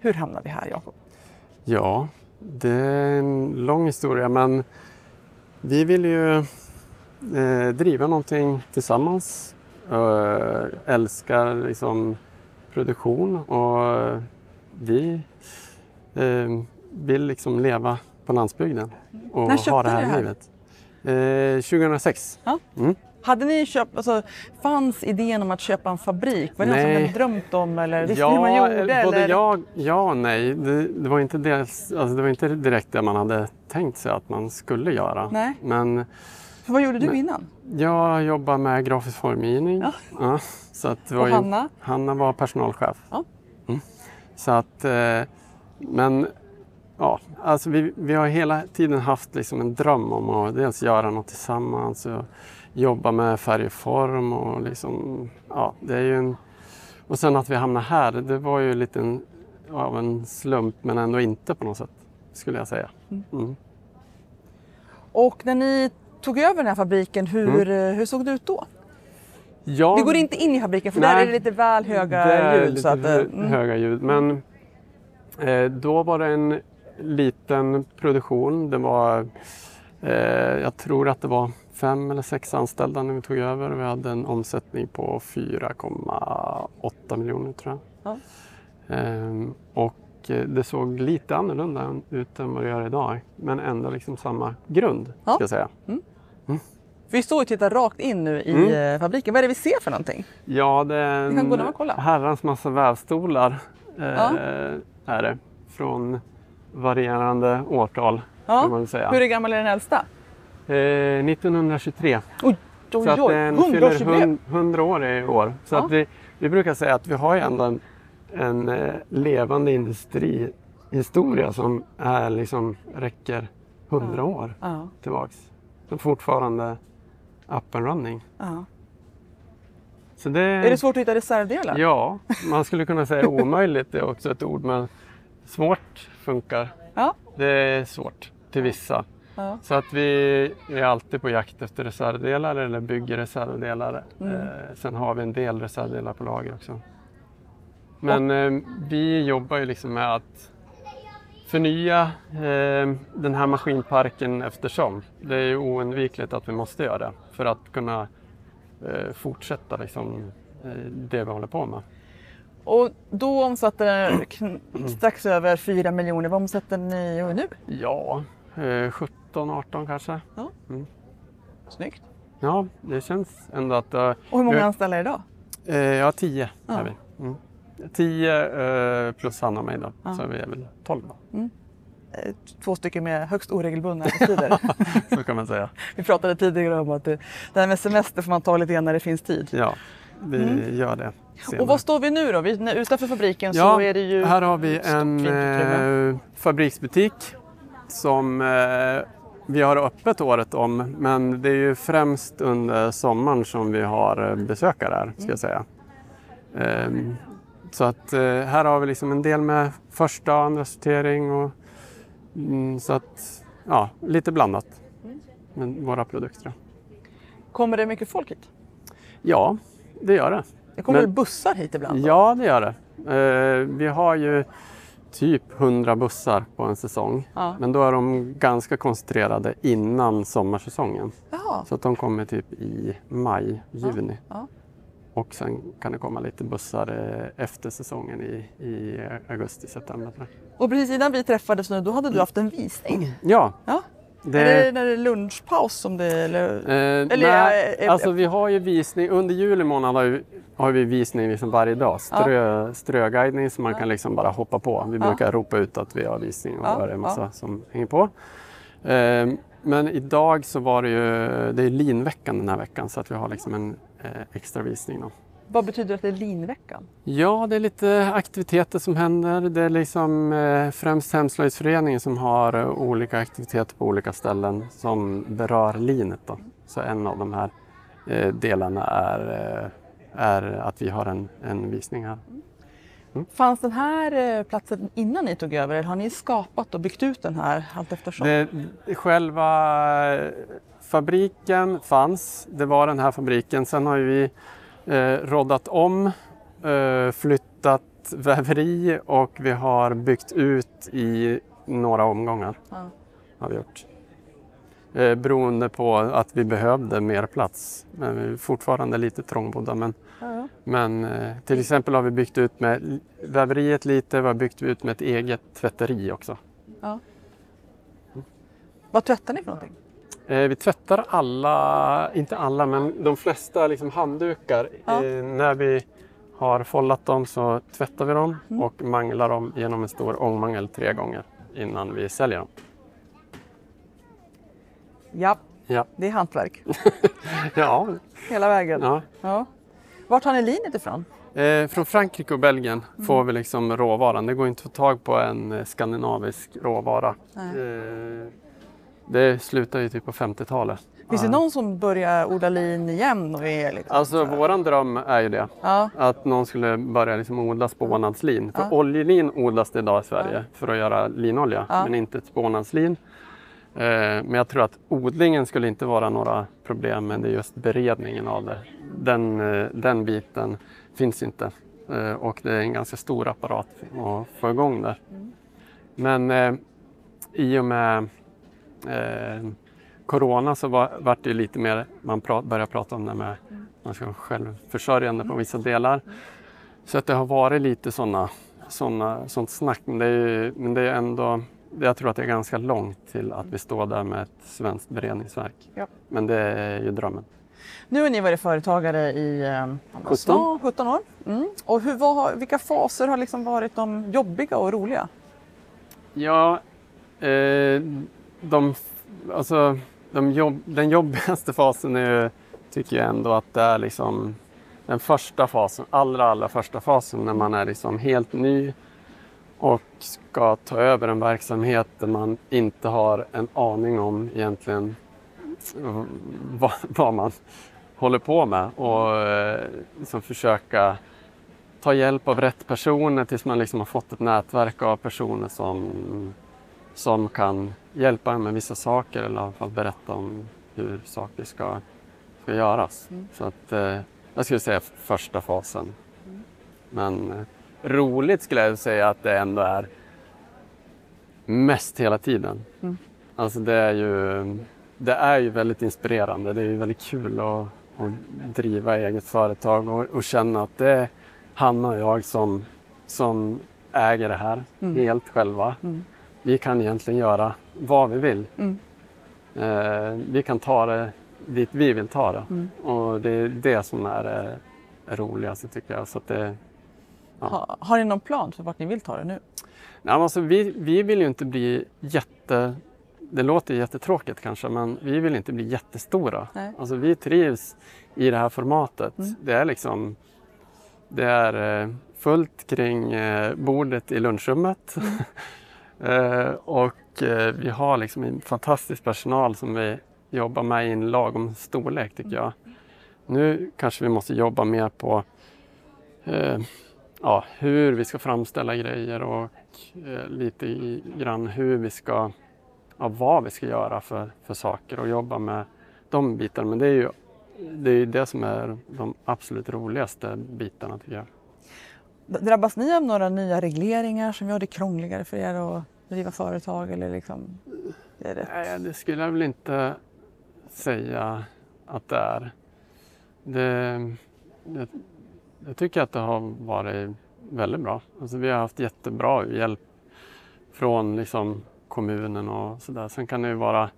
hur hamnade vi här Jakob? Ja, det är en lång historia men vi vill ju eh, driva någonting tillsammans. Eh, älskar liksom produktion och vi eh, vill liksom leva på landsbygden och När köpte ha det här, det här? livet. Eh, 2006. Ja. Mm. Hade ni köpt, alltså, fanns idén om att köpa en fabrik? Var det något som ni Nej. drömt om eller visste ni hur man gjorde? eh, både eller? ja, ja och nej. Det, det, var inte dels, alltså det var inte direkt det man hade tänkt sig att man skulle göra. Nej. Men För vad gjorde du Nej. innan? jag jobbar med grafisk formgivning. Ja. Ja, så att det var Och ju- Hanna? Hanna var personalchef. Ja. Mm. Så att, eh, men ja, alltså vi, vi har hela tiden haft liksom en dröm om att dels göra något tillsammans och jobba med färg och form och liksom, ja, det är ju en... Och sen att vi hamnade här, det var ju lite en, av en slump men ändå inte på något sätt, skulle jag säga. Mm. Och när ni tog över den här fabriken, hur, eh, hur såg det ut då? Ja, Vi går inte in i fabriken för Nej. där är det lite väl höga det är ljud. lite Så att, eh, mm. höga ljud. Men eh, då var det en liten produktion. Det var, eh, jag tror att det var fem eller sex anställda när vi tog över. Vi hade en omsättning på 4,8 miljoner tror jag. Ja. Ehm, och eh, det såg lite annorlunda ut än vad det gör idag. Men ändå liksom samma grund, Ja. ska jag säga. Vi står och tittar rakt in nu i Mm. eh, fabriken. Vad är det vi ser för någonting? Ja, det är Vi kan gå en kolla. herrans massa vävstolar. Eh, Ja. är det. Från varierande årtal Ja. kan man säga. Hur gammal är den äldsta? Eh, 1923. Oj, oj, så att den 100 fyller årsjubileum. hun- 100 år i år. Så Ja. att vi, vi brukar säga att vi har ju ändå en, en eh, levande industrihistoria som är liksom, räcker 100 år Ja, tillbaks. Som fortfarande up and running. ja. Det, Är det svårt att hitta reservdelar? Ja, man skulle kunna säga omöjligt. Det är också ett ord, men svårt funkar. Ja. Det är svårt till vissa. Ja. Så att vi är alltid på jakt efter reservdelar eller bygger reservdelar. Mm. Eh, sen har vi en del reservdelar på lager också. Men eh, vi jobbar ju liksom med att förnya eh, den här maskinparken eftersom. Det är ju oundvikligt att vi måste göra det för att kunna eh, fortsätta liksom, eh, det vi håller på med. Och då omsatte strax över 4 miljoner. Vad omsätter ni nu? Ja, eh, 17-18 kanske. Snyggt. Ja, det känns ändå att... eh, Och hur många anställda är det idag? Eh, ja, 10 Ja. är vi. Mm. 10 eh, plus Hanna och mig då, Ja. så vi är väl 12 då. Eh, Två stycken med högst oregelbundna arbetstider. Så kan man säga. Vi pratade tidigare om att det, det här med semester får man ta lite grann när det finns tid. Ja, vi gör det. senare. Mm. Och var står vi nu då? Vi, utanför fabriken ja, så är det ju Här har vi en eh, fabriksbutik som eh, vi har öppet året om. Men det är ju främst under sommaren som vi har eh, besökare här, ska jag säga. Ehm, så att eh, här har vi liksom en del med första och andra sortering. Och, mm, så att, ja, lite blandat med våra produkter. Kommer det mycket folk hit? Ja, det gör det. Det kommer Men- bussar hit ibland? då? Ja, det gör det. Vi har ju typ 100 bussar på en säsong. Ja. Men då är de ganska koncentrerade innan sommarsäsongen. Jaha. Så att de kommer typ i maj, juni. ja. Och sen kan det komma lite bussar eh, efter säsongen i, i augusti, september. Och precis innan vi träffades nu, då hade du haft en visning. Ja, Ja. Det, Är det när det är lunchpaus som det eller? Eh, Eller, nej, eh, alltså vi har ju visning, under juli månad har vi, har vi visning liksom varje dag. Strö, Ströguidning som man kan liksom bara hoppa på. Vi Ja. brukar ropa ut att vi har visning och Ja, då är det en massa ja. som hänger på. Eh, men idag så var det ju, det är linveckan den här veckan så att vi har liksom en eh, extra visning. Då. Vad betyder det att det är linveckan? Ja, det är lite aktiviteter som händer. Det är liksom eh, främst Hemslöjdsföreningen som har eh, olika aktiviteter på olika ställen som berör linet. Då. Så en av de här eh, delarna är, eh, är att vi har en, en visning här. Fanns den här eh, platsen innan ni tog över eller har ni skapat och byggt ut den här allt eftersom? Det, själva eh, fabriken fanns, det var den här fabriken. Sen har ju vi eh, roddat om eh, flyttat väveri och vi har byggt ut i några omgångar. Ja. Har vi gjort. Eh, beroende på att vi behövde mer plats. Men vi är fortfarande lite trångbodda. Men, Ja, ja. men eh, till exempel har vi byggt ut med väveriet lite, vi har byggt ut med ett eget tvätteri också. Vad tvättar ni för någonting? Eh, vi tvättar alla, inte alla, men de flesta liksom handdukar. Ja. Eh, när vi har follat dem så tvättar vi dem och manglar dem genom en stor ångmangel tre gånger innan vi säljer dem. Ja, Ja, det är hantverk. ja, Hela vägen. ja. Ja. Vart har ni linet ifrån? Eh, från Frankrike och Belgien får vi liksom råvaran. Det går inte att få tag på en eh, skandinavisk råvara. Det slutar ju typ på 50-talet. Finns det någon som börjar odla lin igen? Och är liksom Alltså våran dröm är ju det. Ja, Att någon skulle börja liksom odla spånadslin. För Ja. oljelin odlas det idag i Sverige för att göra linolja, Ja. men inte ett spånadslin. Eh, men jag tror att odlingen skulle inte vara några problem, men det är just beredningen av det. Den, eh, den biten finns inte. Eh, och det är en ganska stor apparat att få igång där. Men eh, i och med eh, Corona så var, vart det lite mer, man pra, började prata om det med man ska vara självförsörjande på vissa delar. Så att det har varit lite sådana, såna, sånt snack. Men det, är, men det är ändå, jag tror att det är ganska långt till att vi står där med ett svenskt beredningsverk. Ja. Men det är ju drömmen. Nu har ni varit företagare i eh, 17. snart 17 år. Mm. Och hur, vad, vilka faser har liksom varit de jobbiga och roliga? Ja, eh, de, alltså, de jobb, den jobbigaste fasen är ju, tycker jag ändå att det är liksom den första fasen, allra, allra första fasen när man är liksom helt ny och ska ta över en verksamhet där man inte har en aning om egentligen vad, vad man håller på med och eh, liksom försöka ta hjälp av rätt personer tills man liksom har fått ett nätverk av personer som, som kan hjälpa en med vissa saker eller i alla fall berätta om hur saker ska, ska göras. Så att, eh, jag skulle säga första fasen. Men eh, roligt skulle jag säga att det ändå är mest hela tiden. Mm. Alltså det är ju det är ju väldigt inspirerande. Det är ju väldigt kul att, att driva eget företag och, och känna att det är Hanna och jag som, som äger det här Mm. helt själva. Mm. Vi kan egentligen göra vad vi vill. Mm. Eh, vi kan ta det dit vi vill ta det. Mm. Och det är det som är det roligaste tycker jag. Så att det, Ja. Ha, har ni någon plan för vart ni vill ta det nu? Nej, alltså, vi, vi vill ju inte bli jätte... Det låter jättetråkigt kanske, men vi vill inte bli jättestora. Nej. Alltså, vi trivs i det här formatet. Mm. Det är liksom... Det är eh, fullt kring eh, bordet i lunchrummet. eh, och eh, vi har liksom en fantastisk personal som vi jobbar med i en lagom storlek tycker jag. Nu kanske vi måste jobba mer på eh, ja, hur vi ska framställa grejer och eh, lite i, grann hur vi ska, ja, vad vi ska göra för, för saker och jobba med de bitarna. Men det är ju det, är ju det som är de absolut roligaste bitarna tycker jag. Drabbas ni av några nya regleringar som gör det krångligare för er att driva företag? Eller liksom, det Nej, det skulle jag väl inte säga att det är. Det, det, jag tycker att det har varit väldigt bra. Alltså, vi har haft jättebra hjälp från liksom, kommunen och sådär. Sen kan det ju vara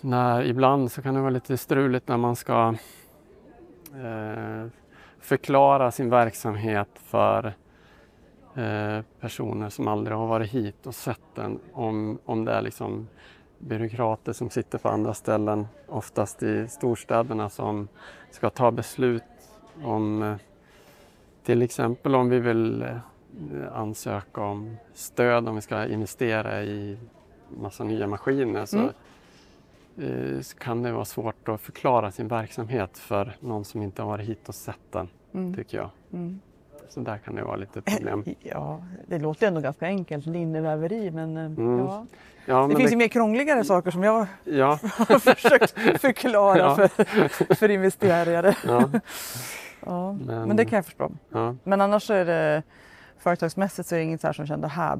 när, ibland så kan det vara lite struligt när man ska eh, förklara sin verksamhet för eh, personer som aldrig har varit hit och sett den. Om, om det är liksom byråkrater som sitter på andra ställen, oftast i storstäderna, som ska ta beslut om eh, till exempel om vi vill eh, ansöka om stöd om vi ska investera i massa nya maskiner så, så kan det vara svårt att förklara sin verksamhet för någon som inte har varit hit och sett den, Mm. tycker jag. Mm. Så där kan det vara lite problem. Ja, det låter ändå ganska enkelt, linneväveri, men eh, Mm. ja. Ja, det men finns ju mer krångligare saker som jag ja, har försökt förklara Ja. för, för investerare. ja. Ja. Men, Men- det kan jag förstå. Men annars är det företagsmässigt så är det inget så här som kände här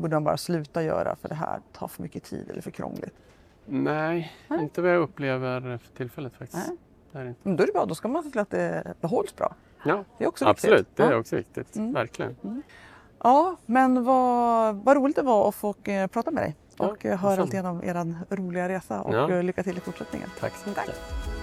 borde man bara sluta göra för det här tar för mycket tid eller för krångligt. Nej, Nej. inte vad jag upplever för tillfället faktiskt. Nej. Det är det inte. Men då är det bra, då ska man se till att det behålls bra. Ja, Det är också absolut. viktigt. Det är ja. också viktigt. Mm. Verkligen. ja, men vad, vad roligt det var att få eh, prata med dig Ja, och eh, höra detsamma. lite grann om er roliga resa och Ja. eh, lycka till i fortsättningen. Tack så Tack. mycket.